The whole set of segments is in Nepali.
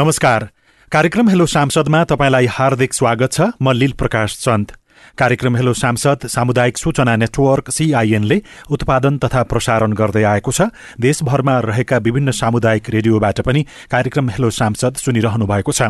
नमस्कार। कार्यक्रम हेलो सांसदमा तपाईँलाई हार्दिक स्वागत छ। म लील प्रकाश चन्द कार्यक्रम हेलो सांसद सामुदायिक सूचना नेटवर्क सीआईएनले उत्पादन तथा प्रसारण गर्दै आएको छ। देशभरमा रहेका विभिन्न सामुदायिक रेडियोबाट पनि कार्यक्रम हेलो सांसद सुनिरहनु भएको छ।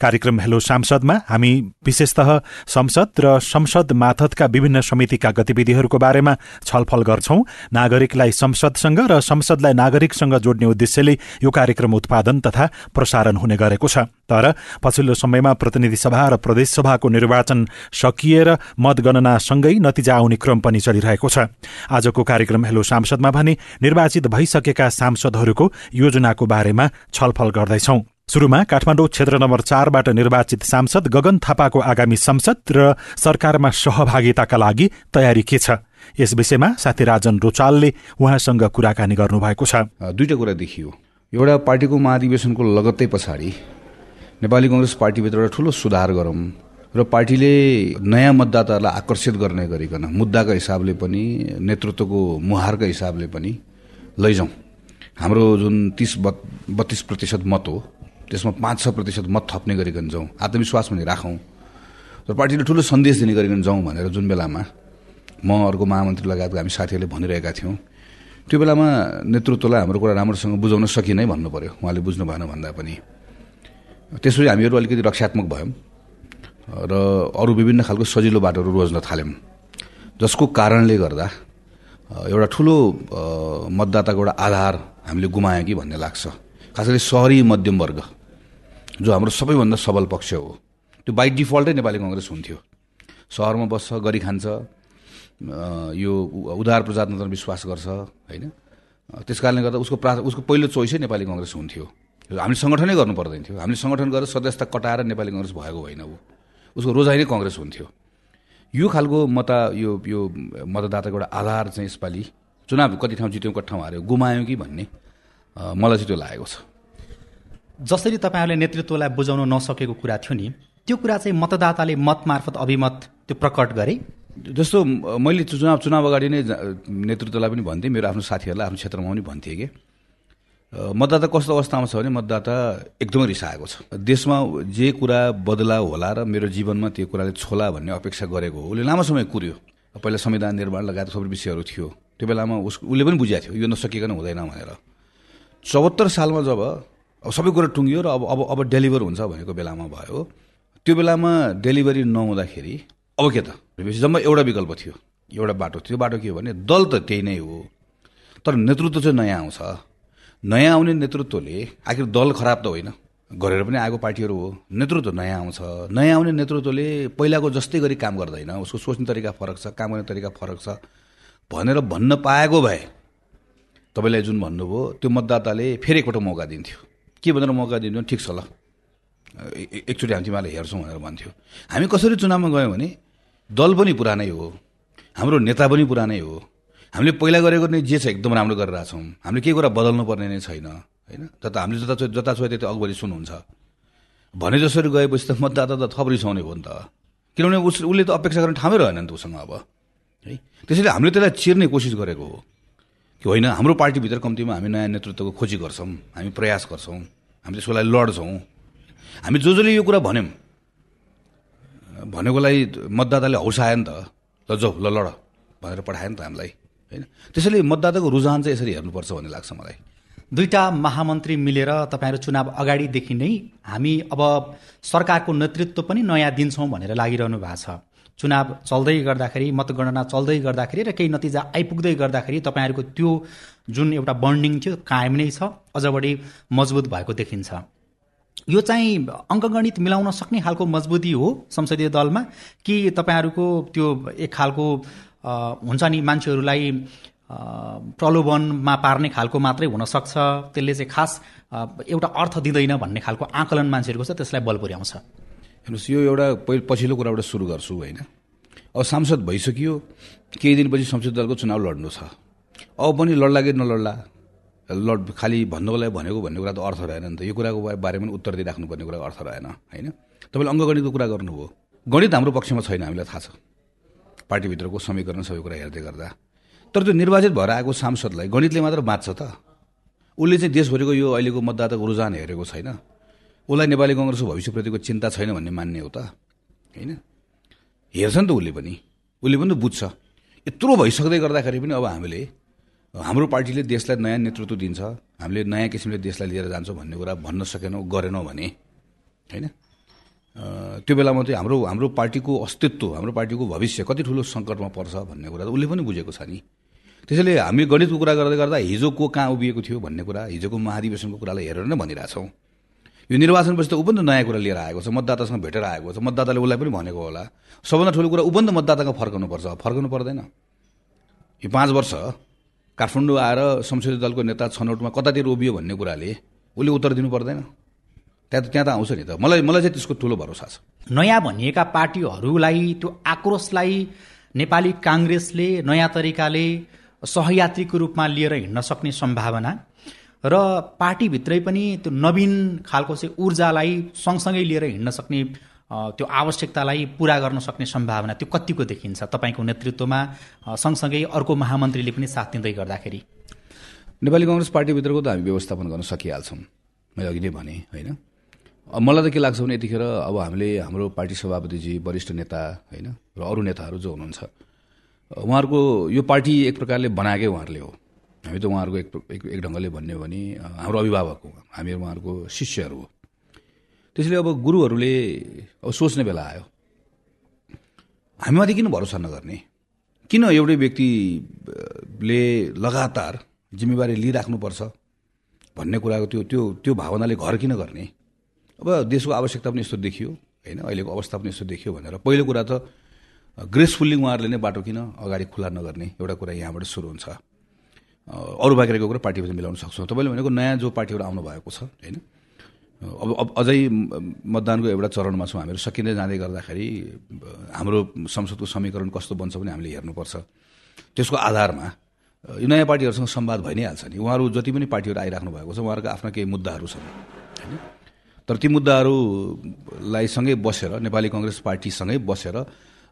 कार्यक्रम हेलो सांसदमा हामी विशेषत संसद र संसद माथतका विभिन्न समितिका गतिविधिहरूको बारेमा छलफल गर्छौं। नागरिकलाई संसदसँग र संसदलाई नागरिकसँग जोड्ने उद्देश्यले यो कार्यक्रम उत्पादन तथा प्रसारण हुने गरेको छ। तर पछिल्लो समयमा प्रतिनिधि सभा र प्रदेशसभाको निर्वाचन सकिएर मतगणनासँगै नतिजा आउने क्रम पनि चलिरहेको छ। आजको कार्यक्रम हेलो सांसदमा भने निर्वाचित भइसकेका सांसदहरूको योजनाको बारेमा छलफल गर्दैछौं। सुरुमा काठमाडौँ क्षेत्र नम्बर चारबाट निर्वाचित सांसद गगन थापाको आगामी संसद र सरकारमा सहभागिताका लागि तयारी के छ? यस विषयमा साथी राजन रोचालले उहाँसँग कुराकानी गर्नुभएको छ। दुईवटा कुरा देखियो। एउटा पार्टीको महाधिवेशनको लगत्तै पछाडि नेपाली कङ्ग्रेस पार्टीभित्र एउटा ठुलो सुधार गरौँ र पार्टीले नयाँ मतदाताहरूलाई आकर्षित गर्ने गरिकन मुद्दाका हिसाबले पनि नेतृत्वको मुहारका हिसाबले पनि लैजाउँ। हाम्रो जुन तिस बत्तिस प्रतिशत मत हो त्यसमा पाँच छ प्रतिशत मत थप्ने गरिकन जाउँ आत्मविश्वास पनि राखौँ। र पार्टीले ठुलो सन्देश दिने गरिकन जाउँ भनेर जुन बेलामा म अर्को महामन्त्री लगायतको हामी साथीहरूले भनिरहेका थियौँ त्यो बेलामा नेतृत्वलाई हाम्रो कुरा राम्रोसँग बुझाउन सकिनै भन्नु पऱ्यो उहाँले बुझ्नु भएन भन्दा पनि। त्यसपछि हामीहरू अलिकति रक्षात्मक भयौँ र अरू विभिन्न खालको सजिलो बाटोहरू रोज्न थाल्यौँ। जसको कारणले गर्दा एउटा ठुलो मतदाताको एउटा आधार हामीले गुमायौँ कि भन्ने लाग्छ। खास गरी सहरी मध्यम वर्ग जो हाम्रो सबैभन्दा सबल पक्ष हो। त्यो बाई डिफल्टै नेपाली कङ्ग्रेस हुन्थ्यो। सहरमा बस्छ गरी खान्छ यो उदार प्रजातन्त्र विश्वास गर्छ होइन? त्यस कारणले गर्दा उसको प्रा उसको पहिलो चोइसै नेपाली कङ्ग्रेस हुन्थ्यो। हामीले सङ्गठनै गर्नु पर्दैन थियो। हामीले सङ्गठन गरेर सदस्यता कटाएर नेपाली कङ्ग्रेस भएको होइन ऊ। उसको रोजाइ नै कङ्ग्रेस हुन्थ्यो। यो खालको मता यो यो मतदाताको एउटा आधार चाहिँ यसपालि चुनाव कति ठाउँ जित्यौँ कति ठाउँ हार्यो गुमायौँ कि भन्ने मलाई चाहिँ त्यो लागेको छ। जसरी तपाईँहरूले नेतृत्वलाई बुझाउन नसकेको कुरा थियो नि त्यो कुरा चाहिँ मतदाताले मत मार्फत अभिमत त्यो प्रकट गरे? जस्तो मैले चुनाव चुनाव अगाडि नै नेतृत्वलाई पनि भन्थेँ मेरो आफ्नो साथीहरूलाई आफ्नो क्षेत्रमा पनि भन्थेँ कि। मतदाता कस्तो अवस्थामा छ भने मतदाता एकदमै रिसाएको छ। देशमा जे कुरा बदलाव होला र मेरो जीवनमा त्यो कुराले छोला भन्ने अपेक्षा गरेको हो उसले लामो समय कुर्यो। पहिला संविधान निर्माण लगायत सबै विषयहरू थियो। त्यो बेलामा उस उसले पनि बुझाएको थियो यो नसकिकन हुँदैन भनेर। चौहत्तर सालमा जब अब सबै कुरा टुङ्गियो र अब अब अब डेलिभर हुन्छ भनेको बेलामा भयो त्यो बेलामा डेलिभरी नहुँदाखेरि अब के त? जम्मा एउटा विकल्प थियो एउटा बाटो। त्यो बाटो के हो भने दल त त्यही नै हो तर नेतृत्व चाहिँ नयाँ आउँछ। नयाँ आउने नेतृत्वले आखिर दल खराब त होइन। गरेर पनि आएको पार्टीहरू हो। नेतृत्व नयाँ आउँछ। नयाँ आउने नेतृत्वले पहिलाको जस्तै गरी काम गर्दैन। उसको सोच्ने तरिका फरक छ काम गर्ने तरिका फरक छ। भनेर भन्न पाएको भए तपाईँलाई जुन भन्नुभयो त्यो मतदाताले फेरि एकपल्ट मौका दिन्थ्यो। के भनेर मौका दिन्थ्यो? ठिक छ ल। एकचोटि हामी तिमीलाई हेर्छौँ भनेर भन्थ्यो। हामी कसरी चुनावमा गयौँ भने दल पनि पुरानै हो। हाम्रो नेता पनि पुरानै हो। हामीले पहिला गरेको नै जे छ एकदम राम्रो गरिरहेछौँ हामीले केही कुरा बदल्नु पर्ने नै छैन होइन? जता हामीले जता जता छोए त्यति अगबरी सुन्नुहुन्छ। भने जसरी गएपछि त मतदाता त थप रिसाउने हो नि त। किनभने उस उसले त अपेक्षा गर्ने ठाउँै रहेन नि त उसँग अब है? त्यसैले हामीले त्यसलाई चिर्ने कोसिस गरेको हो। कि होइन हाम्रो पार्टीभित्र कम्तीमा हामी नयाँ नेतृत्वको खोजी गर्छौँ हामी प्रयास गर्छौँ हामीले त्यसको लागि लड्छौँ। हामी जो जसले यो कुरा भन्यौँ भनेकोलाई मतदाताले हौसायो नि त ल जाऊ ल लड भनेर पठायो नि त हामीलाई। होइन? त्यसैले मतदाताको रुझान चाहिँ यसरी हेर्नुपर्छ भन्ने लाग्छ मलाई। दुईवटा महामन्त्री मिलेर तपाईँहरू चुनाव अगाडिदेखि नै हामी अब सरकारको नेतृत्व पनि नयाँ दिन्छौँ भनेर लागिरहनु भएको छ। चुनाव चल्दै गर्दाखेरि मतगणना चल्दै गर्दाखेरि र केही नतिजा आइपुग्दै गर्दाखेरि तपाईँहरूको त्यो जुन एउटा बन्डिङ थियो कायम नै छ अझ बढी मजबुत भएको देखिन्छ। यो चाहिँ अङ्कगणित मिलाउन सक्ने खालको मजबुती हो संसदीय दलमा कि तपाईँहरूको त्यो एक खालको हुन्छ नि मान्छेहरूलाई प्रलोभनमा पार्ने खालको मात्रै हुनसक्छ। त्यसले चाहिँ खास एउटा अर्थ दिँदैन भन्ने खालको आकलन मान्छेहरूको छ त्यसलाई बल पुर्याउँछ। हेर्नुहोस् यो एउटा पहिलो पछिल्लो कुराबाट सुरु गर्छु होइन? अब सांसद भइसक्यो केही दिनपछि संसद दलको चुनाव लड्नु छ। अब पनि लड्ला कि नलड्ला लड खालि भन्नुको लागि भनेको भन्ने कुरा त अर्थ रहेन नि त। यो कुराको बारेमा पनि उत्तर दिइराख्नुपर्ने कुराको अर्थ रहेन होइन? तपाईँले अङ्कगणितको कुरा गर्नुभयो। गणित हाम्रो पक्षमा छैन हामीलाई थाहा छ। पार्टीभित्रको समीकरण सबै कुरा हेर्दै गर्दा। तर त्यो निर्वाचित भएर आएको सांसदलाई गणितले मात्र बाँच्छ त। उसले चाहिँ देशभरिको यो अहिलेको मतदाताको रुझान हेरेको छैन। उसलाई नेपाली कङ्ग्रेसको भविष्यप्रतिको चिन्ता छैन भन्ने मान्ने हो त। होइन? हेर्छ नि त उसले पनि। उसले पनि त बुझ्छ। यत्रो भइसक्दै गर्दाखेरि पनि अब हामीले हाम्रो पार्टीले देशलाई नयाँ नेतृत्व दिन्छ। हामीले नयाँ किसिमले देशलाई लिएर जान्छौँ भन्ने कुरा भन्न सकेनौँ गरेनौँ भने। होइन? त्यो बेलामा चाहिँ हाम्रो हाम्रो पार्टीको अस्तित्व हाम्रो पार्टीको भविष्य कति ठुलो सङ्कटमा पर्छ भन्ने कुरा त उसले पनि बुझेको छ नि। त्यसैले हामी गणितको कुरा गर्दै गर्दा हिजो को कहाँ उभिएको थियो भन्ने कुरा हिजोको महाधिवेशनको कुरालाई हेरेर नै भनिरहेछौँ। यो निर्वाचनपछि त ऊ पनि नयाँ कुरा लिएर आएको छ मतदातासँग भेटेर आएको छ मतदाताले उसलाई पनि भनेको होला। सबभन्दा ठुलो कुरा ऊ पनि त मतदाताको फर्काउनुपर्छ फर्काउनु पर्दैन। यो पाँच वर्ष काठमाडौँ आएर संसदीय दलको नेता छनौटमा कतातिर उभियो भन्ने कुराले उसले उत्तर दिनु पर्दैन। त्यहाँ त त्यहाँ त आउँछ नि त। मलाई मलाई चाहिँ त्यसको ठुलो भरोसा छ। नयाँ भनिएका पार्टीहरूलाई त्यो आक्रोशलाई नेपाली काङ्ग्रेसले नयाँ तरिकाले सहयात्रीको रूपमा लिएर हिँड्न सक्ने सम्भावना र पार्टीभित्रै पनि त्यो नवीन खालको चाहिँ ऊर्जालाई सँगसँगै लिएर हिँड्न सक्ने त्यो आवश्यकतालाई पुरा गर्न सक्ने सम्भावना त्यो कतिको देखिन्छ तपाईँको नेतृत्वमा? सँगसँगै अर्को महामन्त्रीले पनि साथ दिँदै गर्दाखेरि। नेपाली कङ्ग्रेस पार्टीभित्रको त हामी व्यवस्थापन गर्न सकिहाल्छौँ। मैले अघि नै भने होइन? मलाई त के लाग्छ भने यतिखेर अब हामीले हाम्रो पार्टी सभापतिजी वरिष्ठ नेता होइन र अरू नेताहरू जो हुनुहुन्छ उहाँहरूको यो पार्टी एक प्रकारले बनाएकै उहाँहरूले हो। हामी त उहाँहरूको एक एक ढङ्गले भन्ने हो भने हाम्रो अभिभावक हो। हामी उहाँहरूको शिष्यहरू हो। त्यसैले अब गुरुहरूले अब सोच्ने बेला आयो। हामीमाथि किन भरोसा नगर्ने? किन एउटै व्यक्तिले लगातार जिम्मेवारी लिइराख्नुपर्छ भन्ने कुराको त्यो त्यो त्यो भावनाले घर किन गर्ने? अब देशको आवश्यकता पनि यस्तो देखियो होइन? अहिलेको अवस्था पनि यस्तो देखियो भनेर। पहिलो कुरा त ग्रेसफुल्ली उहाँहरूले नै बाटो किन अगाडि खुला नगर्ने एउटा कुरा यहाँबाट सुरु हुन्छ। अरू बाँकी कुरा पार्टीबाट मिलाउन सक्छौँ। तपाईँले भनेको नयाँ जो पार्टीहरू आउनु भएको छ होइन? अब अब अझै मतदानको एउटा चरणमा छौँ हामीहरू। सकिँदै जाँदै गर्दाखेरि हाम्रो संसदको समीकरण कस्तो बन्छ भने हामीले हेर्नुपर्छ। त्यसको आधारमा यो नयाँ पार्टीहरूसँग सम्वाद भइ नै हाल्छ नि। उहाँहरू जति पनि पार्टीहरू आइराख्नु भएको छ उहाँहरूको आफ्ना केही मुद्दाहरू छन् होइन? तर ती मुद्दाहरूलाई सँगै बसेर नेपाली कङ्ग्रेस पार्टीसँगै बसेर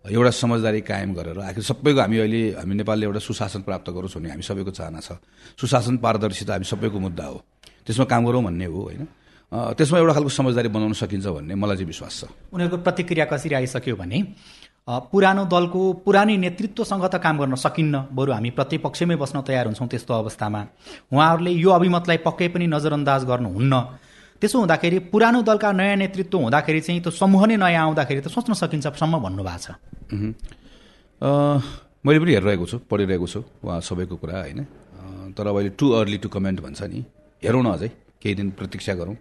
एउटा समझदारी कायम गरेर आखिर सबैको हामी अहिले हामी नेपालले एउटा सुशासन प्राप्त गरोस् भन्ने हामी सबैको चाहना छ। सुशासन पारदर्शिता हामी सबैको मुद्दा हो। त्यसमा काम गरौँ भन्ने हो होइन? त्यसमा एउटा खालको समझदारी बनाउन सकिन्छ भन्ने मलाई चाहिँ विश्वास छ। उनीहरूको प्रतिक्रिया कसरी आइसक्यो भने पुरानो दलको पुरानै नेतृत्वसँग त काम गर्न सकिन्न। बरु हामी प्रतिपक्षमै बस्न तयार हुन्छौँ त्यस्तो अवस्थामा। उहाँहरूले यो अभिमतलाई पक्कै पनि नजरअन्दाज गर्नुहुन्न। त्यसो हुँदाखेरि पुरानो दलका नयाँ नेतृत्व हुँदाखेरि चाहिँ त्यो समूह नै नयाँ आउँदाखेरि त सोच्न सकिन्छ सम्म भन्नुभएको छ। मैले पनि हेरिरहेको छु पढिरहेको छु उहाँ सबैको कुरा होइन। तर अहिले टु अर्ली टु कमेन्ट भन्छ नि। हेरौँ न अझै केही दिन प्रतीक्षा गरौँ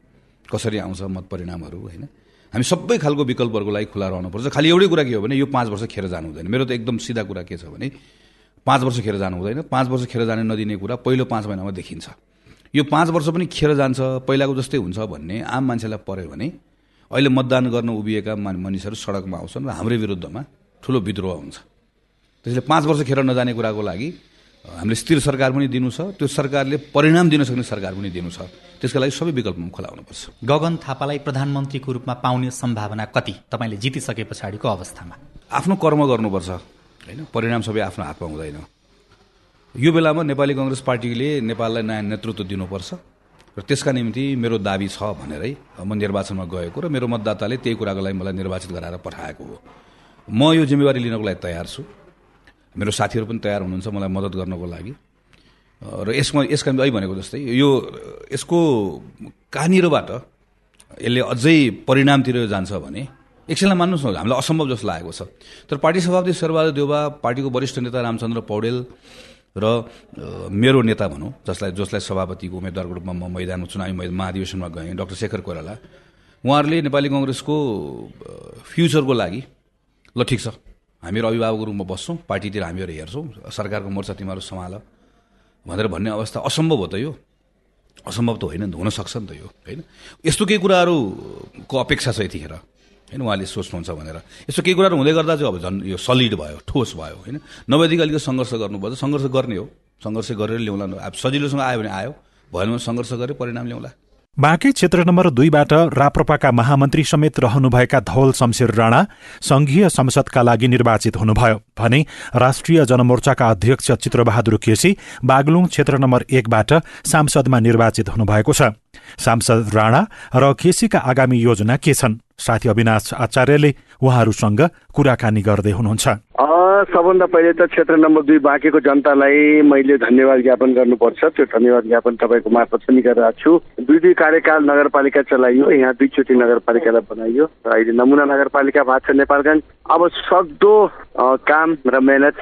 कसरी आउँछ मत परिणामहरू होइन। हामी सबै खालको विकल्पहरूको लागि खुला रहनुपर्छ। खालि एउटै कुरा के हो भने यो पाँच वर्ष खेर जानु हुँदैन। मेरो त एकदम सिधा कुरा के छ भने पाँच वर्ष खेर जानु हुँदैन। पाँच वर्ष खेर जाने नदिने कुरा पहिलो पाँच महिनामा देखिन्छ। यो पाँच वर्ष पनि खेर जान्छ पहिलाको जस्तै हुन्छ भन्ने आम मान्छेलाई पऱ्यो भने अहिले मतदान गर्न उभिएका मानिसहरू सडकमा आउँछन् र हाम्रै विरुद्धमा ठुलो विद्रोह हुन्छ। त्यसले पाँच वर्ष खेर नजाने कुराको लागि हामीले स्थिर सरकार पनि दिनु छ त्यो सरकारले परिणाम दिन सक्ने सरकार पनि दिनु छ। त्यसको लागि सबै विकल्पमा खुला हुनुपर्छ गगन थापालाई प्रधानमन्त्रीको रूपमा पाउने सम्भावना कति? तपाईँले जितिसके पछाडिको अवस्थामा। आफ्नो कर्म गर्नुपर्छ होइन? परिणाम सबै आफ्नो हातमा हुँदैन। यो बेलामा नेपाली कङ्ग्रेस पार्टीले नेपाललाई नयाँ नेतृत्व दिनुपर्छ र त्यसका निम्ति मेरो दाबी छ भनेरै म निर्वाचनमा गएको र मेरो मतदाताले त्यही कुराको लागि मलाई निर्वाचित गराएर पठाएको हो। म यो जिम्मेवारी लिनको लागि तयार छु। मेरो साथीहरू पनि तयार हुनुहुन्छ मलाई मद्दत गर्नको लागि। र यसमा यसका अहिले भनेको जस्तै यो यसको कहाँनिरबाट यसले अझै परिणामतिर जान्छ भने एकछिनलाई मान्नुहोस् न हामीलाई असम्भव जस्तो लागेको छ। तर पार्टी सभापति शेरबहादुर देउबा पार्टीको वरिष्ठ नेता रामचन्द्र पौडेल र मेरो नेता भनौँ जसलाई जसलाई सभापतिको उम्मेद्वारको रूपमा म मैदानमा चुनावी महाधिवेशनमा गएँ डाक्टर शेखर कोइराला उहाँहरूले नेपाली कङ्ग्रेसको फ्युचरको लागि ल ठिक छ हामीहरू अभिभावकको रूपमा बस्छौँ पार्टीतिर हामीहरू हेर्छौँ सरकारको मोर्चा तिमीहरू सम्हाल भनेर भन्ने अवस्था असम्भव हो त यो। असम्भव त होइन हुनसक्छ नि त यो होइन? यस्तो केही कुराहरूको अपेक्षा छ यतिखेर। होइन उहाँले सोच्नुहुन्छ भनेर। यस्तो केही कुराहरू हुँदै गर्दा चाहिँ अब झन् यो सलिड भयो ठोस भयो होइन? नभएदेखि अलिकति सङ्घर्ष गर्नुपर्छ सङ्घर्ष गर्ने हो। सङ्घर्ष गरेर ल्याउँला अब सजिलोसँग आयो भने आयो। भएन भने सङ्घर्ष गरेर परिणाम ल्याउँला। बाँके क्षेत्र नम्बर दुईबाट राप्रपाका महामन्त्री समेत रहनुभएका धवल शमशेर राणा संघीय संसदका लागि निर्वाचित हुनुभयो भने राष्ट्रिय जनमोर्चाका अध्यक्ष चित्रबहादुर केसी बागलुङ क्षेत्र नम्बर एकबाट सांसदमा निर्वाचित हुनुभएको छ। सांसद राणा र केसीका आगामी योजना के छन्? साथी अविनाश आचार्यले उहाँहरूसँग कुराकानी गर्दै हुनुहुन्छ। सबभन्दा पहिले त क्षेत्र नम्बर दुई बाँकेको जनतालाई मैले धन्यवाद ज्ञापन गर्नुपर्छ। त्यो धन्यवाद ज्ञापन तपाईँको मार्फत पनि गरिरहेको छु। दुई दुई कार्यकाल नगरपालिका चलाइयो यहाँ दुईचोटि नगरपालिकालाई बनाइयो। र अहिले नमुना नगरपालिका भएको छ नेपालगञ्ज। अब सक्दो काम र मेहनत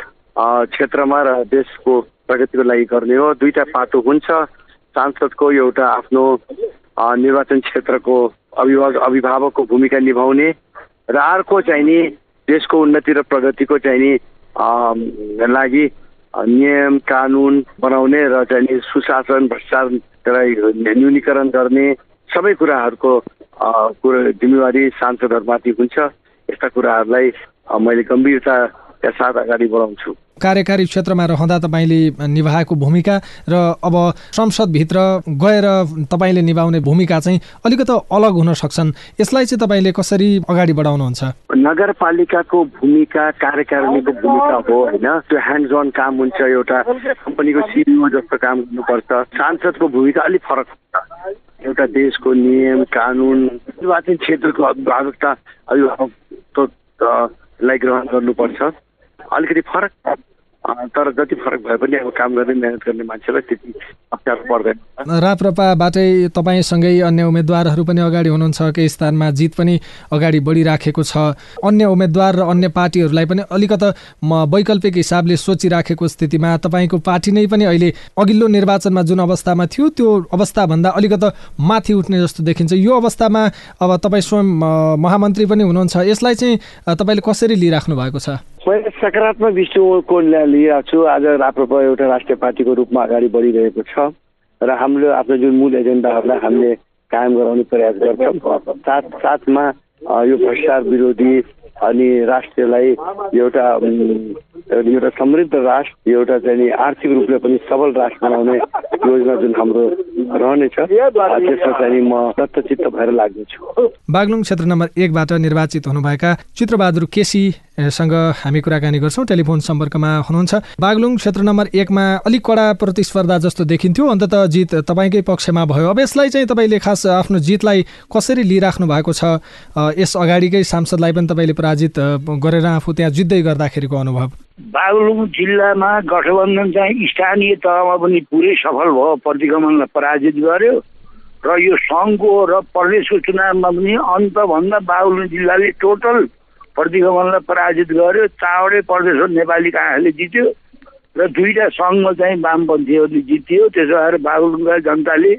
क्षेत्रमा र देशको प्रगतिको लागि गर्ने हो। दुईटा पाटो हुन्छ। सांसदको एउटा आफ्नो निर्वाचन क्षेत्रको अभिभावक अभिभावकको भूमिका निभाउने र अर्को चाहिँ नि देशको उन्नति र प्रगतिको चाहिँ नि लागि नियम कानुन बनाउने र चाहिँ नि सुशासन भ्रष्टाचारलाई न्यूनीकरण गर्ने सबै कुराहरूको कुरो जिम्मेवारी सांसदहरूमाथि हुन्छ। यस्ता कुराहरूलाई मैले गम्भीरता साथ अगाडि बढाउँछु। कार्यकारी क्षेत्रमा रहँदा तपाईँले निभाएको भूमिका र अब संसदभित्र गएर तपाईँले निभाउने भूमिका चाहिँ अलिकति अलग हुन सक्छन्। यसलाई चाहिँ तपाईँले कसरी अगाडि बढाउनुहुन्छ? नगरपालिकाको भूमिका कार्यकारिणीको भूमिका हो होइन? त्यो ह्यान्ड अन काम हुन्छ एउटा कम्पनीको सिइओ जस्तो काम गर्नुपर्छ। सांसदको भूमिका अलिक फरक हुन्छ। एउटा देशको नियम कानुन निर्वाचन क्षेत्रको अभिभावकता अभिभावकलाई ग्रहण गर्नुपर्छ। अलिकति फरक तर जति फरक भए पनि अब काम गर्ने मेहनत गर्ने मान्छेलाई त्यति अप्ठ्यारो पर्दैन। राप्रपाबाटै तपाईँसँगै अन्य उम्मेद्वारहरू पनि अगाडि हुनुहुन्छ केही स्थानमा जित पनि अगाडि बढिराखेको छ। अन्य उम्मेद्वार र अन्य पार्टीहरूलाई पनि अलिकता वैकल्पिक हिसाबले सोचिराखेको स्थितिमा तपाईँको पार्टी नै पनि अहिले अघिल्लो निर्वाचनमा जुन अवस्थामा थियो त्यो अवस्थाभन्दा अलिकता माथि उठ्ने जस्तो देखिन्छ। यो अवस्थामा अब तपाईँ स्वयं महामन्त्री पनि हुनुहुन्छ। यसलाई चाहिँ तपाईँले कसरी लिइराख्नु भएको छ? मैले सकारात्मक दृष्टिकोणको लिइरहेको छु आज राप्रपा एउटा राष्ट्रिय पार्टीको रूपमा अगाडि बढिरहेको छ। र हाम्रो आफ्नो जुन मूल एजेन्डाहरूलाई हामीले कायम गराउने प्रयास गर्छौँ। साथ साथमा यो भ्रष्टाचार विरोधी अनि राष्ट्रलाई एउटा एउटा समृद्ध राष्ट्र एउटा चाहिँ आर्थिक रूपले पनि सबल राष्ट्र बनाउने योजना जुन हाम्रो रहनेछ त्यसमा चाहिँ म दत्तचित्त भएर लाग्नेछु। बागलुङ क्षेत्र नम्बर एकबाट निर्वाचित हुनुभएका चित्रबहादुर केसी सँग हामी कुराकानी गर्छौँ। टेलिफोन सम्पर्कमा हुनुहुन्छ। बागलुङ क्षेत्र नम्बर एकमा अलिक कडा प्रतिस्पर्धा जस्तो देखिन्थ्यो। अन्तत जित तपाईँकै पक्षमा भयो। अब यसलाई चाहिँ तपाईँले खास आफ्नो जितलाई कसरी लिइराख्नु भएको छ यस अगाडिकै सांसदलाई पनि तपाईँले पराजित गरेर आफू त्यहाँ जित्दै गर्दाखेरिको अनुभव? बागलुङ जिल्लामा गठबन्धन चाहिँ स्थानीय तहमा पनि पुरै सफल भयो। प्रतिगमनलाई पराजित गर्यो र यो सङ्घको र प्रदेशको चुनावमा पनि अन्तभन्दा बागलुङ जिल्लाले टोटल प्रतिगमनलाई पराजित गर्यो। चारवटै प्रदेश नेपाली काङ्ग्रेसले जित्यो र दुईवटा सङ्घमा चाहिँ वामपन्थीहरूले जित्यो। त्यसो भएर बागलुङका जनताले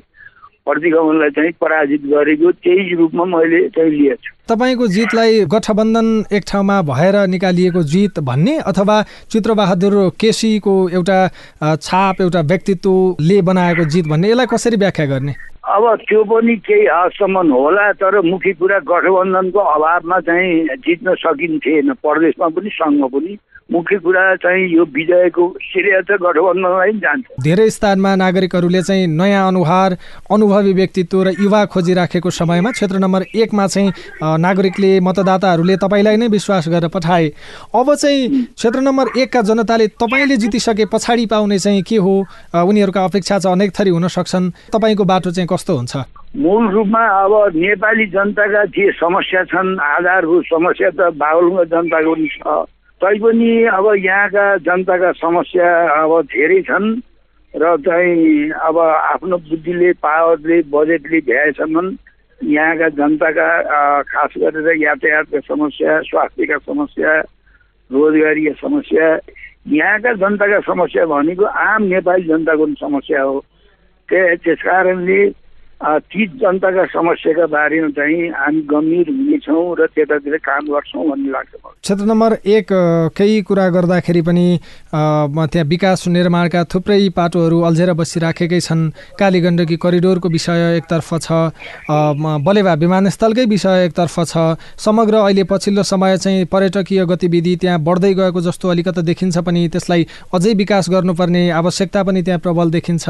प्रतिगमनलाई चाहिँ पराजित गरेको त्यही रूपमा मैले चाहिँ लिएछु। तपाईँको जितलाई गठबन्धन एक ठाउँमा भएर निकालिएको जित भन्ने अथवा चित्रबहादुर केसीको एउटा छाप एउटा व्यक्तित्वले बनाएको जित भन्ने यसलाई कसरी व्याख्या गर्ने? अब त्यो पनि केही हदसम्म होला तर मुख्य कुरा गठबन्धनको अभावमा चाहिँ जित्न सकिन्थेन। प्रदेशमा पनि सङ्घमा पनि मुख्य कुरा चाहिँ यो विजयको श्रेय चाहिँ गठबन्धनलाई जान्छ। धेरै स्थानमा नागरिकहरूले चाहिँ नयाँ अनुहार अनुभवी व्यक्तित्व र युवा खोजिराखेको समयमा क्षेत्र नम्बर एकमा चाहिँ नागरिकले मतदाताहरूले तपाईँलाई नै विश्वास गरेर पठाए। अब चाहिँ क्षेत्र नम्बर एकका जनताले तपाईँले जितिसके पछाडि पाउने चाहिँ के हो? उनीहरूका अपेक्षा चाहिँ अनेक थरी हुन सक्छन्। तपाईँको बाटो चाहिँ कस्तो हुन्छ? मूल रूपमा अब नेपाली जनताका जे समस्या छन् आधारभूत समस्या त बाहुलको जनताको पनि छ। तैपनि अब यहाँका जनताका समस्या अब धेरै छन् र चाहिँ अब आफ्नो बुद्धिले पावरले बजेटले भ्याएसम्म यहाँका जनताका खास गरेर यातायातका समस्या स्वास्थ्यका समस्या रोजगारीका समस्या यहाँका जनताका समस्या भनेको आम नेपाली जनताको समस्या हो। त्यस कारणले ती जनताका समस्याका बारेमा चाहिँ हामी गम्भीर हुनेछौँ र त्यतातिर काम गर्छौँ भन्ने लाग्छ क्षेत्र नम्बर एक केही कुरा गर्दाखेरि पनि त्यहाँ विकास निर्माणका थुप्रै पाटोहरू अल्झेर बसिराखेकै छन्। काली गण्डकी करिडोरको विषय एकतर्फ छ। बलेवा विमानस्थलकै विषय एकतर्फ छ। समग्र अहिले पछिल्लो समय चाहिँ पर्यटकीय गतिविधि त्यहाँ बढ्दै गएको जस्तो अलिकति देखिन्छ पनि। त्यसलाई अझै विकास गर्नुपर्ने आवश्यकता पनि त्यहाँ प्रबल देखिन्छ।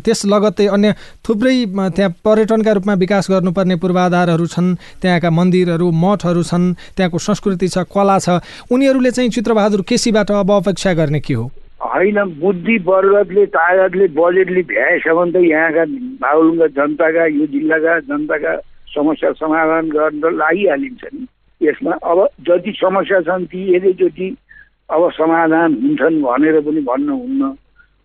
त्यस लगत्तै अन्य थुप्रै थुप्रै त्यहाँ पर्यटनका रूपमा विकास गर्नुपर्ने पूर्वाधारहरू छन् त्यहाँका मन्दिरहरू मठहरू छन् त्यहाँको संस्कृति छ कला छ। उनीहरूले चाहिँ चित्रबहादुर केसीबाट अब अपेक्षा गर्ने के हो? होइन बुद्धि वर्गले तागतले बजेटले भ्याएसम्म त यहाँका बाहुलुङका जनताका यो जिल्लाका जनताका समस्या समाधान गर्न लागिहालिन्छ नि यसमा अब जति समस्या छन् ती एकैचोटि अब समाधान हुन्छन् भनेर पनि भन्नुहुन्न।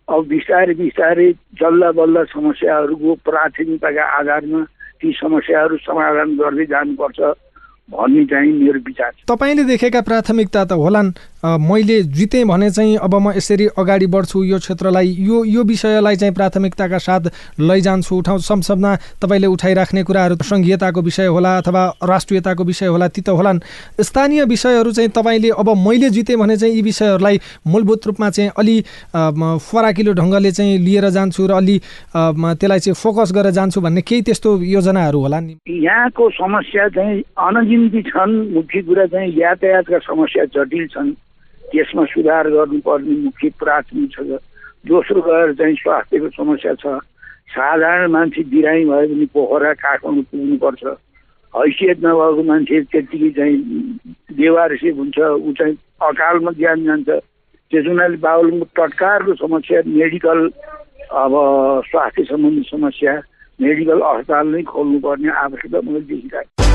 अब बिस्तारै बिस्तारै जल्ला बल्ल समस्याहरूको प्राथमिकताका आधारमा ती समस्याहरू समाधान गर्दै जानुपर्छ भन्ने चाहिँ मेरो विचार तपाईँले देखेका प्राथमिकता त होलान्। मैले जितेँ भने चाहिँ अब म यसरी अगाडि बढ्छु यो क्षेत्रलाई यो यो विषयलाई चाहिँ प्राथमिकताका साथ लैजान्छु। उठाउ संसदमा तपाईँले उठाइराख्ने कुराहरू सङ्घीयताको विषय होला अथवा राष्ट्रियताको विषय होला ती त होलान्। स्थानीय विषयहरू चाहिँ तपाईँले अब मैले जितेँ भने चाहिँ यी विषयहरूलाई मूलभूत रूपमा चाहिँ अलि फराकिलो ढङ्गले चाहिँ लिएर जान्छु र अलि त्यसलाई चाहिँ फोकस गरेर जान्छु भन्ने केही त्यस्तो योजनाहरू होला नि। यहाँको समस्या चाहिँ अनगिन्ती छन् मुख्य कुरा चाहिँ यातायातका समस्या जटिल छन्। त्यसमा सुधार गर्नुपर्ने मुख्य प्राथमिक छ दोस्रो गएर चाहिँ स्वास्थ्यको समस्या छ। साधारण मान्छे बिरामी भयो भने पोखरा काठमाडौँ पुग्नुपर्छ। हैसियत नभएको मान्छे त्यत्तिकै चाहिँ बेवारसी हुन्छ ऊ चाहिँ अकालमा ज्यान जान्छ। त्यस हुनाले बाबुलको तत्कारको समस्या मेडिकल अब स्वास्थ्य सम्बन्धी समस्या मेडिकल अस्पताल नै खोल्नुपर्ने आवश्यकता मैले देखिरहेको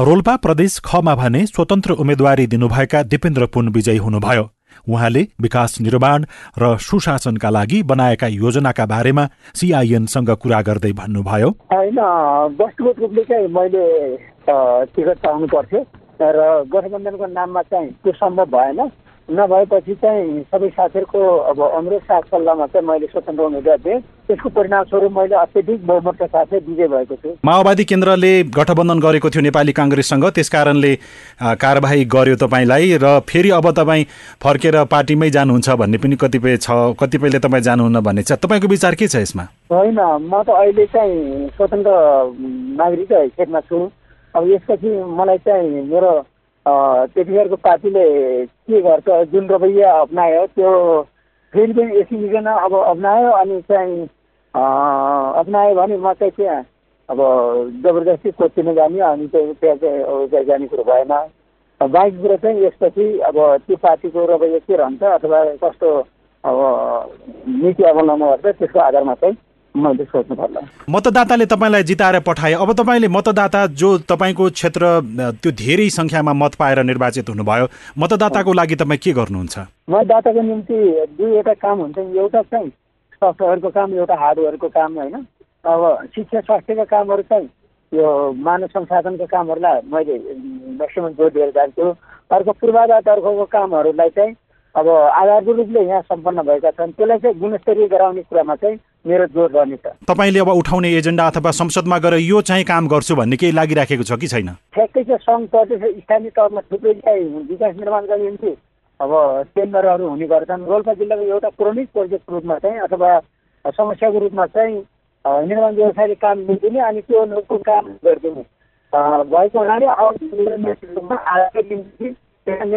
रोल्पा प्रदेश खमा भने स्वतन्त्र उम्मेद्वारी दिनुभएका दिपेन्द्र पुन विजयी हुनुभयो। उहाँले विकास निर्माण र सुशासनका लागि बनाएका योजनाका बारेमा सिआइएनसँग कुरा गर्दै भन्नुभयो। होइन वस्तुगत रूपले मैले टिकट पाउनु र गठबन्धनको नाममा चाहिँ त्यो सम्भव भएन। नभएपछि चाहिँ सबै साथीहरूको अब अनुरोध साथ सल्लाहमा चाहिँ मैले स्वतन्त्र उम्मेद्वार दिएँ त्यसको परिणामस्वरूप मैले अत्यधिक बहुमतका साथै विजय भएको छु। माओवादी केन्द्रले गठबन्धन गरेको थियो नेपाली काङ्ग्रेससँग। त्यस कारणले कारवाही गर्यो तपाईँलाई र फेरि अब तपाईँ फर्केर पार्टीमै जानुहुन्छ भन्ने पनि कतिपय छ कतिपयले तपाईँ जानुहुन्न भन्ने छ। तपाईँको विचार के छ यसमा? होइन म त अहिले चाहिँ स्वतन्त्र नागरिक हैसियतमा छु। अब यसपछि मलाई चाहिँ मेरो त्यतिखेरको पार्टीले के गर्छ जुन रवैया अप्नायो त्यो फेरि पनि एसिमिकन अब अप्नायो अनि चाहिँ अप्नायो भने म चाहिँ त्यहाँ अब जबरजस्ती कोचिन जाने अनि चाहिँ त्यहाँ चाहिँ जाने कुरो भएन। बाँकी कुरो चाहिँ यसपछि अब त्यो पार्टीको रवैया के रहन्छ अथवा कस्तो अब नीति अवलम्बन गर्छ त्यसको आधारमा चाहिँ मैले सोच्नु पर्ला। मतदाताले तपाईँलाई जिताएर पठाए। अब तपाईँले मतदाता जो तपाईँको क्षेत्र त्यो धेरै सङ्ख्यामा मत पाएर निर्वाचित हुनुभयो मतदाताको लागि तपाईँ के गर्नुहुन्छ? मतदाताको निम्ति दुईवटा काम हुन्छ। एउटा चाहिँ सफ्टवेयरको काम एउटा हार्डवेयरको काम होइन? अब शिक्षा स्वास्थ्यका कामहरू चाहिँ यो मानव संसाधनको कामहरूलाई मैले म्याक्सिमम् जोड दिएर जान्छु। अर्को पूर्वाधार तर्फको कामहरूलाई चाहिँ अब आधारभूत रूपले यहाँ सम्पन्न भएका छन् त्यसलाई चाहिँ गुणस्तरीय गराउने कुरामा चाहिँ मेरो जोर रहनेछ तपाईँले अब उठाउने एजेन्डा अथवा संसदमा गएर यो चाहिँ काम गर्छु भन्ने केही लागिराखेको छ कि छैन? ठ्याक्कै चाहिँ सङ्घ प्रदेश स्थानीय तहमा थुप्रै चाहिँ विकास निर्माण गर्ने निम्ति अब टेन्डरहरू हुने गर्छन्। रोल्पा जिल्लाको एउटा क्रोनिक प्रोजेक्टको रूपमा चाहिँ अथवा समस्याको रूपमा चाहिँ निर्माण व्यवसायले काम लिइदिने अनि त्यो काम गरिदिने। भएको हुनाले आगामी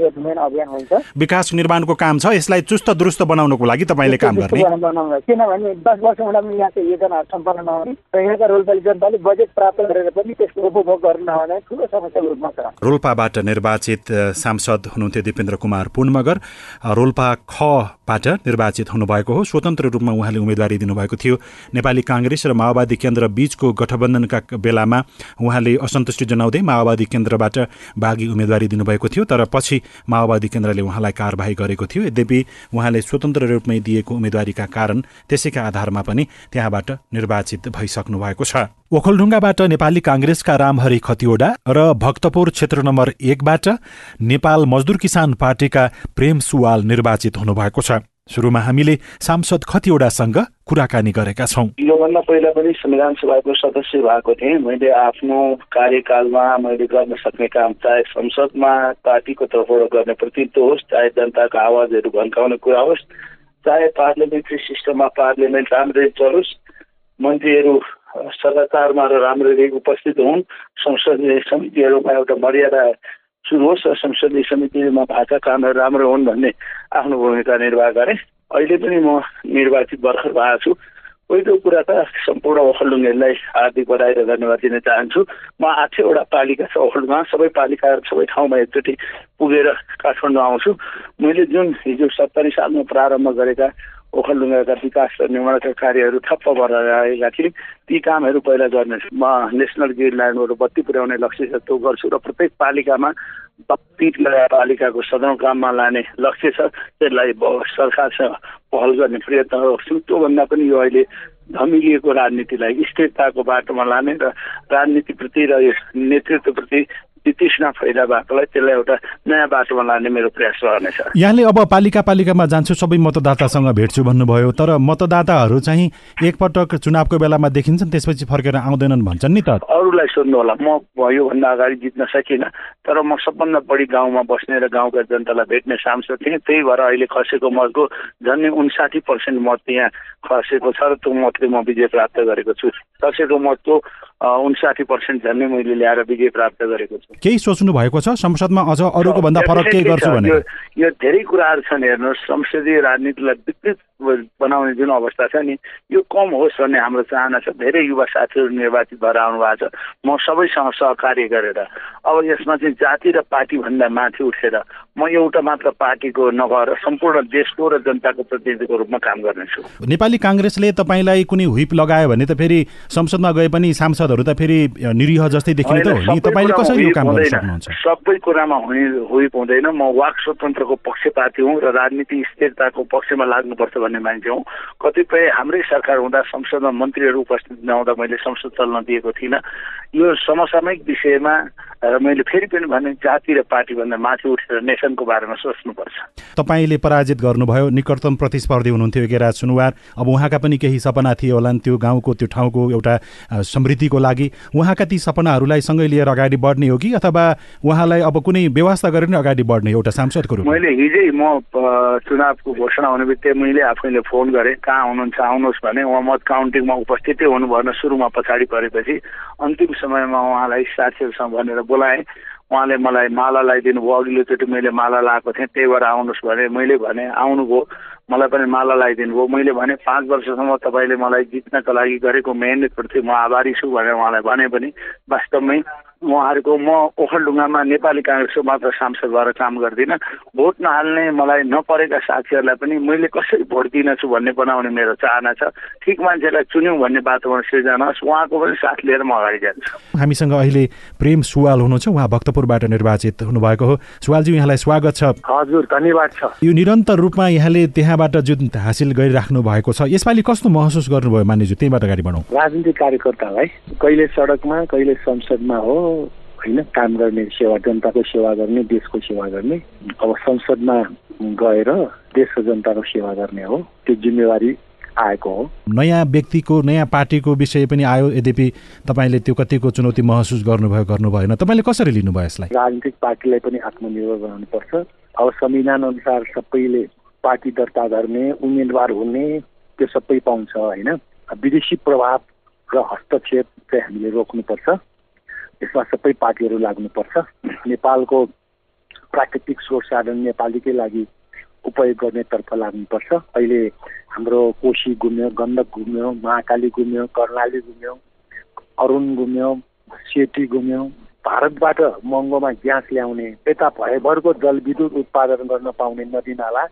निम्ति विकास निर्माणको काम छ यसलाई चुस्त दुरुस्त बनाउनको लागि तपाईँले काम गर्ने। किनभने दस वर्ष हुँदा पनि यहाँको योजनाहरू सम्पन्न नहुने र यहाँका रोल्पाली जनताले बजेट प्राप्त गरेर पनि त्यसको उपभोग गर्न नहुने ठुलो समस्याको रूपमा छ। रोल्पाबाट निर्वाचित सांसद हुनुहुन्थ्यो दिपेन्द्र कुमार पुनमगर रोल्पा खबाट निर्वाचित हुनुभएको हो। स्वतन्त्र रूपमा उहाँले उम्मेदवारी दिनुभएको थियो। नेपाली काङ्ग्रेस र माओवादी केन्द्र बीचको गठबन्धनका बेलामा उहाँले असन्तुष्टि जनाउँदै माओवादी केन्द्रबाट बाघी उम्मेदवारी दिनुभएको थियो तर पछि माओवादी केन्द्रले उहाँलाई कारवाही गरेको थियो। यद्यपि उहाँले स्वतन्त्र रूपमै दिएको उम्मेदवारीका कारण त्यसैका आधारमा पनि त्यहाँबाट निर्वाचित भइसक्नु भएको छ। ओखलढुङ्गाबाट नेपाली काङ्ग्रेसका रामहरि खतिवडा र भक्तपुर क्षेत्र नम्बर एकबाट नेपाल मजदुर किसान पार्टीका प्रेम सुवाल निर्वाचित हुनुभएको छ। सुरुमा हामीले सांसद खतिवडासँग कुराकानी गरेका छौँ। योभन्दा पहिला पनि संविधान सभाको सदस्य भएको थिएँ। मैले आफ्नो कार्यकालमा मैले गर्न सक्ने काम चाहे संसदमा पार्टीको तर्फबाट गर्ने प्रतिनिधित्व होस् चाहे जनताको आवाजहरू भन्काउने कुरा होस् चाहे पार्लियामेन्ट्री सिस्टममा पार्लियामेन्ट राम्ररी चलोस् मन्त्रीहरू सदाचारमा र राम्ररी उपस्थित हुन् संसदीय समितिहरूमा एउटा मर्यादा सुरु होस् र संसदीय समितिमा भएका कामहरू राम्रो हुन् भन्ने आफ्नो भूमिका निर्वाह गरेँ। अहिले पनि म निर्वाचित भर्खर भएको छु। पहिलो कुरा त सम्पूर्ण ओखलडुङ्गेहरूलाई हार्दिक बधाई र धन्यवाद दिन चाहन्छु। म आठैवटा पालिका छ ओखलडुङमा सबै पालिकाहरू सबै ठाउँमा एकचोटि पुगेर काठमाडौँ आउँछु। मैले जुन हिजो सत्तरी सालमा प्रारम्भ गरेका ओखलडुङ्गाका विकास र निर्माणका कार्यहरू ठप्प भएर थिए। ती कामहरू पहिला गर्ने म नेसनल ग्रिड लाइनबाट बत्ती पुर्याउने लक्ष्य छ त्यो गर्छु र प्रत्येक पालिकामा बत्ती पालिकाको सदरमुकाममा लाने लक्ष्य छ। त्यसलाई सरकारसँग पहल गर्ने प्रयत्न गर्छु। त्योभन्दा पनि यो अहिले धमिलिएको राजनीतिलाई स्थिरताको बाटोमा लाने र राजनीतिप्रति र नेतृत्वप्रति वितृष्णा फैला भएकोलाई त्यसलाई एउटा नयाँ बाटोमा लाने मेरो प्रयास रहनेछ यहाँले अब पालिका पालिकामा जान्छु सबै मतदातासँग भेट्छु भन्नुभयो तर मतदाताहरू चाहिँ एकपटक चुनावको बेलामा देखिन्छन् त्यसपछि फर्केर आउँदैनन् भन्छन् नि त। अरूलाई सोध्नु होला म योभन्दा अगाडि जित्न सकिनँ तर म सबभन्दा बढी गाउँमा बस्ने र गाउँका जनतालाई भेट्ने सांसद थिएँ त्यही भएर अहिले खसेको मतको झन्डै उन्साठी पर्सेन्ट मत यहाँ खसेको छ र त्यो मतले म विजय प्राप्त गरेको छु। खसेको मतको उन्साठी पर्सेन्ट झन्डै मैले ल्याएर विजय प्राप्त गरेको छु। केही सोच्नु भएको छ? संसदमा अझ अरूको भन्दा फरक केही गर्छु भने? यो धेरै कुराहरू छन् हेर्नुहोस्। संसदीय राजनीतिलाई विकृत बनाउने जुन अवस्था छ नि यो कम होस् भन्ने हाम्रो चाहना छ। धेरै युवा साथीहरू निर्वाचित भएर आउनु भएको छ। म सबैसँग सहकार्य गरेर अब यसमा चाहिँ जाति र पार्टीभन्दा माथि उठेर म एउटा मात्र पार्टीको नभएर सम्पूर्ण देशको र जनताको प्रतिनिधिको रूपमा काम गर्नेछु। नेपाली काङ्ग्रेसले तपाईँलाई कुनै हुइप लगायो भने त फेरि संसदमा गए पनि सांसदहरू त फेरि निरीह जस्तै देखिने त हो। नि तपाईँले कसरी यो काम गर्न सक्नुहुन्छ सबै कुरामा हुने हुइप हुँदैन। म वाक स्वतन्त्रको पक्षपाती हुँ र राजनीति स्थिरताको पक्षमा लाग्नुपर्छ भन्ने मान्छे हौ। कतिपय हाम्रै सरकार हुँदा संसदमा मन्त्रीहरू उपस्थित नहुँदा मैले संसद चल्न दिएको थिइनँ। यो समसामयिक विषयमा र मैले फेरि पनि भने जाति र पार्टीभन्दा माथि उठेर नेसनको बारेमा सोच्नुपर्छ। तपाईँले पराजित गर्नुभयो निकटतम प्रतिस्पर्धी हुनुहुन्थ्यो गेराज सुनवार। अब उहाँका पनि केही सपना थिए होला त्यो गाउँको त्यो ठाउँको एउटा समृद्धिको लागि। उहाँका ती सपनाहरूलाई सँगै लिएर अगाडि बढ्ने हो कि अथवा उहाँलाई अब कुनै व्यवस्था गरेर नै अगाडि बढ्ने एउटा सांसदको रूपमा? मैले हिजै म चुनावको घोषणा हुने बित्तिकै मैले आफैले फोन गरेँ कहाँ हुनुहुन्छ आउनुहोस् भने उहाँ मत काउन्टिङमा उपस्थितै हुनु भएन सुरुमा पछाडि परेपछि अन्तिम समयमा उहाँलाई साथीहरूसँग भनेर बोलाएँ। उहाँले मलाई माला लगाइदिनु भयो अघिल्लोचोटि मैले माला लगाएको थिएँ। त्यही भएर आउनुहोस् भने मैले भने आउनुभयो। मलाई पनि माला लगाइदिनु भयो। मैले भने पाँच वर्षसम्म तपाईँले मलाई जित्नका लागि गरेको मेहनतप्रति म आभारी छु भनेर उहाँलाई भने पनि वास्तवमै उहाँहरूको म ओखलढुङ्गामा नेपाली काङ्ग्रेसको मात्र सांसद भएर काम गर्दिनँ। भोट नहाल्ने मलाई नपरेका साथीहरूलाई पनि मैले कसरी भोट दिनेछु भन्ने बनाउने मेरो चाहना छ। ठिक मान्छेलाई चुन्यौँ भन्ने वातावरण सिर्जना होस् उहाँको पनि साथ लिएर म अगाडि जान्छु। हामीसँग अहिले प्रेम सुवाल हुनुहुन्छ। उहाँ भक्तपुरबाट निर्वाचित हुनुभएको हो। सुवालजी यहाँलाई स्वागत छ। हजुर धन्यवाद छ। यो निरन्तर रूपमा यहाँले त्यहाँबाट जुन हासिल गरिराख्नु भएको छ यसपालि कस्तो महसुस गर्नुभयो मानिजु त्यहीबाट अगाडि बढौँ। राजनीतिक कार्यकर्तालाई कहिले सडकमा कहिले संसदमा हो होइन काम गर्ने सेवा जनताको सेवा गर्ने देशको सेवा गर्ने अब संसदमा गएर देश र जनताको सेवा गर्ने हो त्यो जिम्मेवारी आएको हो। नयाँ व्यक्तिको नयाँ पार्टीको विषय पनि आयो यद्यपि तपाईँले त्यो कतिको चुनौती महसुस गर्नुभयो गर्नु भएन तपाईँले कसरी लिनुभयो यसलाई? राजनीतिक पार्टीलाई पनि आत्मनिर्भर बनाउनुपर्छ। अब संविधान अनुसार सबैले पार्टी दर्ता गर्ने उम्मेदवार हुने त्यो सबै पाउँछ होइन? विदेशी प्रभाव र हस्तक्षेप चाहिँ हामीले रोक्नुपर्छ। यसमा सबै पार्टीहरू लाग्नुपर्छ। नेपालको प्राकृतिक स्रोत साधन नेपालीकै लागि उपयोग गर्नेतर्फ लाग्नुपर्छ। अहिले हाम्रो कोशी गुम्यो गण्डक गुम्यो महाकाली गुम्यो कर्णाली गुम्यो अरुण गुम्यो सेती गुम्यो भारतबाट महँगोमा ग्यास ल्याउने यता भयभरको जलविद्युत उत्पादन गर्न पाउने नदीनाला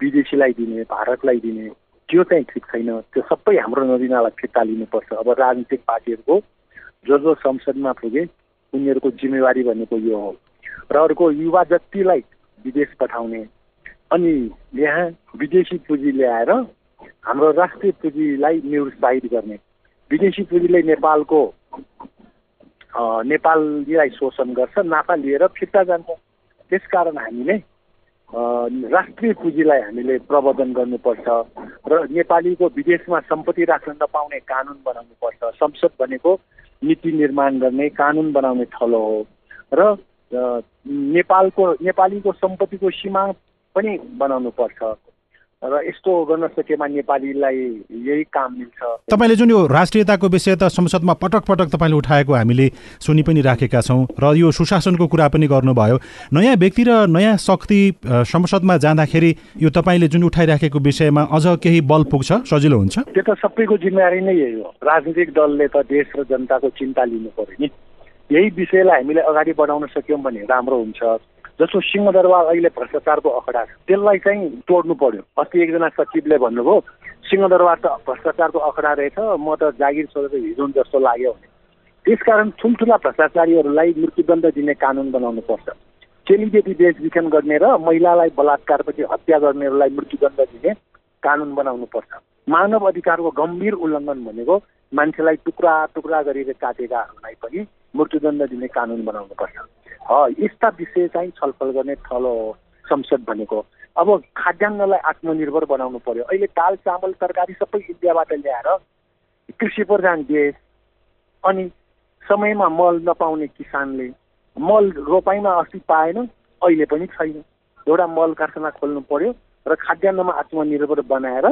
विदेशीलाई दिने भारतलाई दिने त्यो चाहिँ ठिक छैन। त्यो सबै हाम्रो नदीनाला फिर्ता लिनुपर्छ। अब राजनीतिक पार्टीहरूको जो जो संसदमा पुगे उनीहरूको जिम्मेवारी भनेको यो हो। र अर्को युवा जतिलाई विदेश पठाउने अनि यहाँ विदेशी पुँजी ल्याएर हाम्रो राष्ट्रिय पुँजीलाई निरुत्साहित गर्ने। विदेशी पुँजीले नेपालको नेपालीलाई शोषण गर्छ नाफा लिएर फिर्ता जान्छ। त्यसकारण हामीले राष्ट्रिय पुँजीलाई हामीले प्रवर्धन गर्नुपर्छ र नेपालीको विदेशमा सम्पत्ति राख्न नपाउने कानुन बनाउनुपर्छ। संसद भनेको नीति निर्माण गर्ने कानुन बनाउने थलो हो। र नेपालको नेपालीको सम्पत्तिको सीमा पनि बनाउनु पर्छ र यस्तो गर्न सकेमा नेपालीलाई यही काम मिल्छ। तपाईँले जुन यो राष्ट्रियताको विषय त संसदमा पटक पटक तपाईँले उठाएको हामीले सुनि पनि राखेका छौँ र यो सुशासनको कुरा पनि गर्नुभयो। नयाँ व्यक्ति र नयाँ शक्ति संसदमा जाँदाखेरि यो तपाईँले जुन उठाइराखेको विषयमा अझ केही बल पुग्छ? सजिलो हुन्छ? त्यो त सबैको जिम्मेवारी नै यही हो। राजनीतिक दलले त देश र जनताको चिन्ता लिनु पर्यो नि। यही विषयलाई हामीले अगाडि बढाउन सक्यौँ भने राम्रो हुन्छ। जस्तो सिंहदरबार अहिले भ्रष्टाचारको अखडा छ त्यसलाई चाहिँ तोड्नु पर्यो। अस्ति एकजना सचिवले भन्नुभयो सिंहदरबार त भ्रष्टाचारको अखडा रहेछ म त जागिर छोडेर हिजोन जस्तो लाग्यो भने। त्यसकारण ठुल्ठुला भ्रष्टाचारीहरूलाई मृत्युदण्ड दिने कानुन बनाउनु पर्छ। चेलीबेटी बेचबिखन गर्ने र महिलालाई बलात्कारपछि हत्या गर्नेहरूलाई मृत्युदण्ड दिने कानुन बनाउनु पर्छ। मानव अधिकारको गम्भीर उल्लङ्घन भनेको मान्छेलाई टुक्रा टुक्रा गरेर काटेकाहरूलाई पनि मृत्युदण्ड दिने कानुन बनाउनु पर्छ। यस्ता विषय चाहिँ छलफल गर्ने थलो हो संसद भनेको। अब खाद्यान्नलाई आत्मनिर्भर बनाउनु पर्यो। अहिले दाल चामल तरकारी सबै इन्डियाबाट ल्याएर कृषि प्रधान देश अनि समयमा मल नपाउने किसानले मल रोपाइमा अस्ति पाएन अहिले पनि छैन। एउटा मल कारखाना खोल्नु पर्यो र खाद्यान्नमा आत्मनिर्भर बनाएर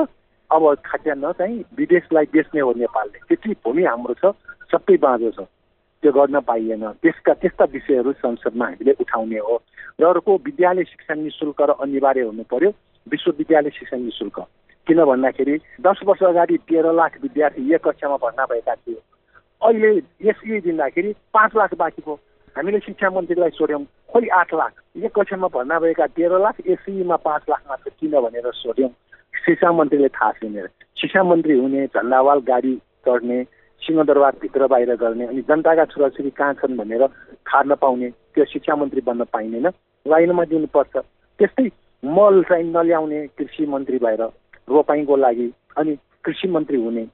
अब खाद्यान्न चाहिँ विदेशलाई बेच्ने हो नेपालले। त्यति भूमि हाम्रो छ सबै बाँझो छ। त्यो गर्न पाइएन। त्यसका त्यस्ता विषयहरू संसदमा हामीले उठाउने हो। र अर्को विद्यालय शिक्षा नि शुल्क र अनिवार्य हुनु पर्यो विश्वविद्यालय शिक्षा नि शुल्क। किन भन्दाखेरि दस वर्ष अगाडि तेह्र लाख विद्यार्थी एक कक्षामा भर्ना भएका थिए। अहिले यसै दिँदाखेरि पाँच लाख बाँकी भयो। हामीले शिक्षा मन्त्रीलाई सोध्यौँ खोइ आठ लाख? एक कक्षामा भर्ना भएका तेह्र लाख एसईमा पाँच लाख मात्र किन भनेर सोध्यौँ। शिक्षा मन्त्रीले थाहा छैन शिक्षा मन्त्री हुने झन्डावाल गाडी चढ्ने सिंहदरबारभित्र बाहिर गर्ने अनि जनताका छोराछोरी कहाँ छन् भनेर थाहा नपाउने त्यो शिक्षा मन्त्री बन्न पाइँदैन। लाइनमा दिनुपर्छ। त्यस्तै मल चाहिँ नल्याउने कृषि मन्त्री भएर रोपाइँको लागि अनि कृषि मन्त्री हुने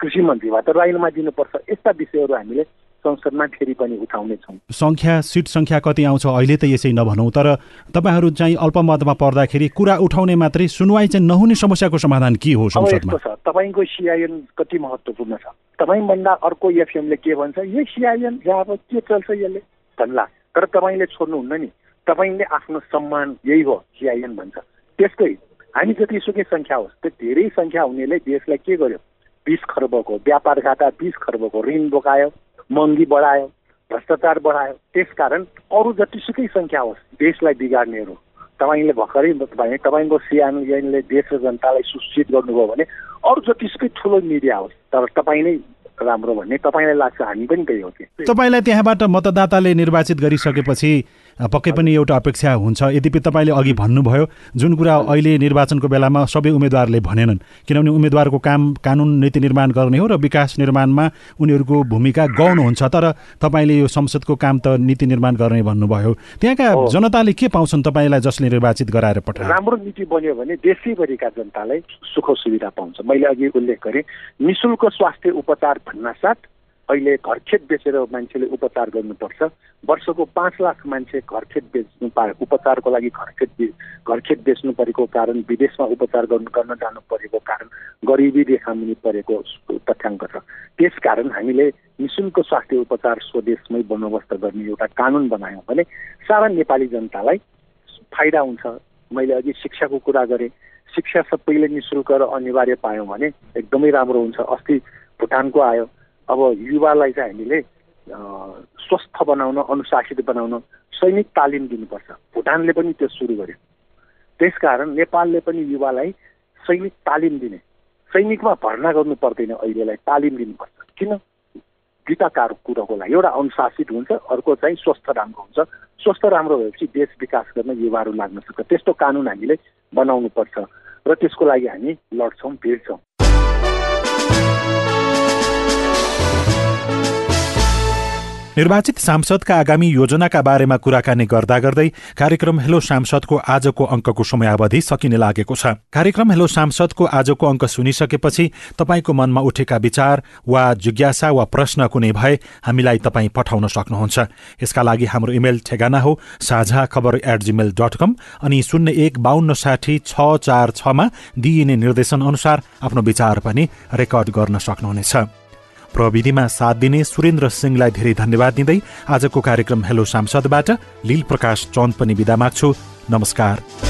कृषि मन्त्रीबाट लाइनमा दिनुपर्छ। यस्ता विषयहरू हामीले संसदमा फेरि पनि उठाउनेछौँ। सङ्ख्या सिट सङ्ख्या कति आउँछ अहिले त यसै नभनौँ तर तपाईँहरू चाहिँ अल्पमतमा पर्दाखेरि कुरा उठाउने मात्रै सुनवाई चाहिँ नहुने समस्याको समाधान के हो संसदमा? छ तपाईँको सिआइएन कति महत्त्वपूर्ण छ? तपाईँभन्दा अर्को एफएमले के भन्छ यो सिआइएन जहाँ अब के चल्छ यसले? भन्ला तर तपाईँले छोड्नुहुन्न नि। तपाईँले आफ्नो सम्मान यही हो सिआइएन भन्छ। त्यसकै हामी जतिसुकै सङ्ख्या होस् त्यो धेरै सङ्ख्या हुनेले देशलाई के गर्यो? बिस खर्बको व्यापार खाता बिस खर्बको ऋण बोकायो। महँगी बढायो भ्रष्टाचार बढायो। त्यसकारण अरू जतिसुकै सङ्ख्या होस् देशलाई बिगार्नेहरू। तपाईँले भर्खरै भने तपाईँको सिआइएनले देश र जनतालाई सुसूचित गर्नुभयो भने अरू जतिसुकै ठुलो मिडिया होस् तर तपाईँ नै राम्रो भन्ने तपाईँलाई लाग्छ हामी पनि त्यही हो। कि तपाईँलाई त्यहाँबाट मतदाताले निर्वाचित गरिसकेपछि पक्कै पनि एउटा अपेक्षा हुन्छ। यद्यपि तपाईँले अघि भन्नुभयो जुन कुरा अहिले निर्वाचनको बेलामा सबै उम्मेद्वारले भनेनन् किनभने उम्मेद्वारको काम कानुन नीति निर्माण गर्ने हो र विकास निर्माणमा उनीहरूको भूमिका गाउनुहुन्छ तर तपाईँले यो संसदको काम त नीति निर्माण गर्ने भन्नुभयो। त्यहाँका जनताले के पाउँछन् तपाईँलाई जसले निर्वाचित गराएर पठाए राम्रो नीति बन्यो भने देशैभरिका जनतालाई सुख सुविधा पाउँछ। मैले अघि उल्लेख गरेँ निशुल्क स्वास्थ्य उपचार भन्नासाथ अहिले घरखेत बेचेर मान्छेले उपचार गर्नुपर्छ। वर्षको पाँच लाख मान्छे घरखेत बेच्नु पा उपचारको लागि घरखेत घरखेत बेच्नु परेको कारण विदेशमा उपचार गर्नु गर्न जानु परेको कारण गरिबी रेखामुनि परेको तथ्याङ्क छ। त्यसकारण हामीले निशुल्क स्वास्थ्य उपचार स्वदेशमै बन्दोबस्त गर्ने एउटा कानुन बनायौँ भने सारा नेपाली जनतालाई फाइदा हुन्छ। मैले अघि शिक्षाको कुरा गरेँ। शिक्षा सबैले नि शुल्क र अनिवार्य पायौँ भने एकदमै राम्रो हुन्छ। अस्ति भुटानको आयो। अब युवालाई चाहिँ हामीले स्वस्थ बनाउन अनुशासित बनाउन सैनिक तालिम दिनुपर्छ। भुटानले पनि त्यो सुरु गर्यो। त्यसकारण नेपालले पनि युवालाई सैनिक तालिम दिने सैनिकमा भर्ना गर्नु पर्दैन अहिलेलाई तालिम दिनुपर्छ। किन? दुईवटा कुरोको लागि। एउटा अनुशासित हुन्छ अर्को चाहिँ स्वस्थ राम्रो हुन्छ। स्वस्थ राम्रो भएपछि देश विकास गर्न युवाहरू लाग्न सक्छ। त्यस्तो कानुन हामीले बनाउनु पर्छ र त्यसको लागि हामी लड्छौँ भिड्छौँ। निर्वाचित सांसदका आगामी योजनाका बारेमा कुराकानी गर्दा गर्दै कार्यक्रम हेलो सांसदको आजको अङ्कको समयावधि सकिने लागेको छ। कार्यक्रम हेलो सांसदको आजको अङ्क सुनिसकेपछि तपाईँको मनमा उठेका विचार वा जिज्ञासा वा प्रश्न कुनै भए हामीलाई तपाईँ पठाउन सक्नुहुन्छ। यसका लागि हाम्रो इमेल ठेगाना हो साझा खबर एट जिमेल डट कम अनि शून्य एक बाहन्न साठी छ चार छमा दिइने निर्देशन अनुसार आफ्नो विचार पनि रेकर्ड गर्न सक्नुहुनेछ। प्रविधिमा साथ दिने सुरेन्द्र सिंहलाई धेरै धन्यवाद दिँदै आजको कार्यक्रम हेलो सांसदबाट लील प्रकाश चन्द पनि विदा माग्छु। नमस्कार।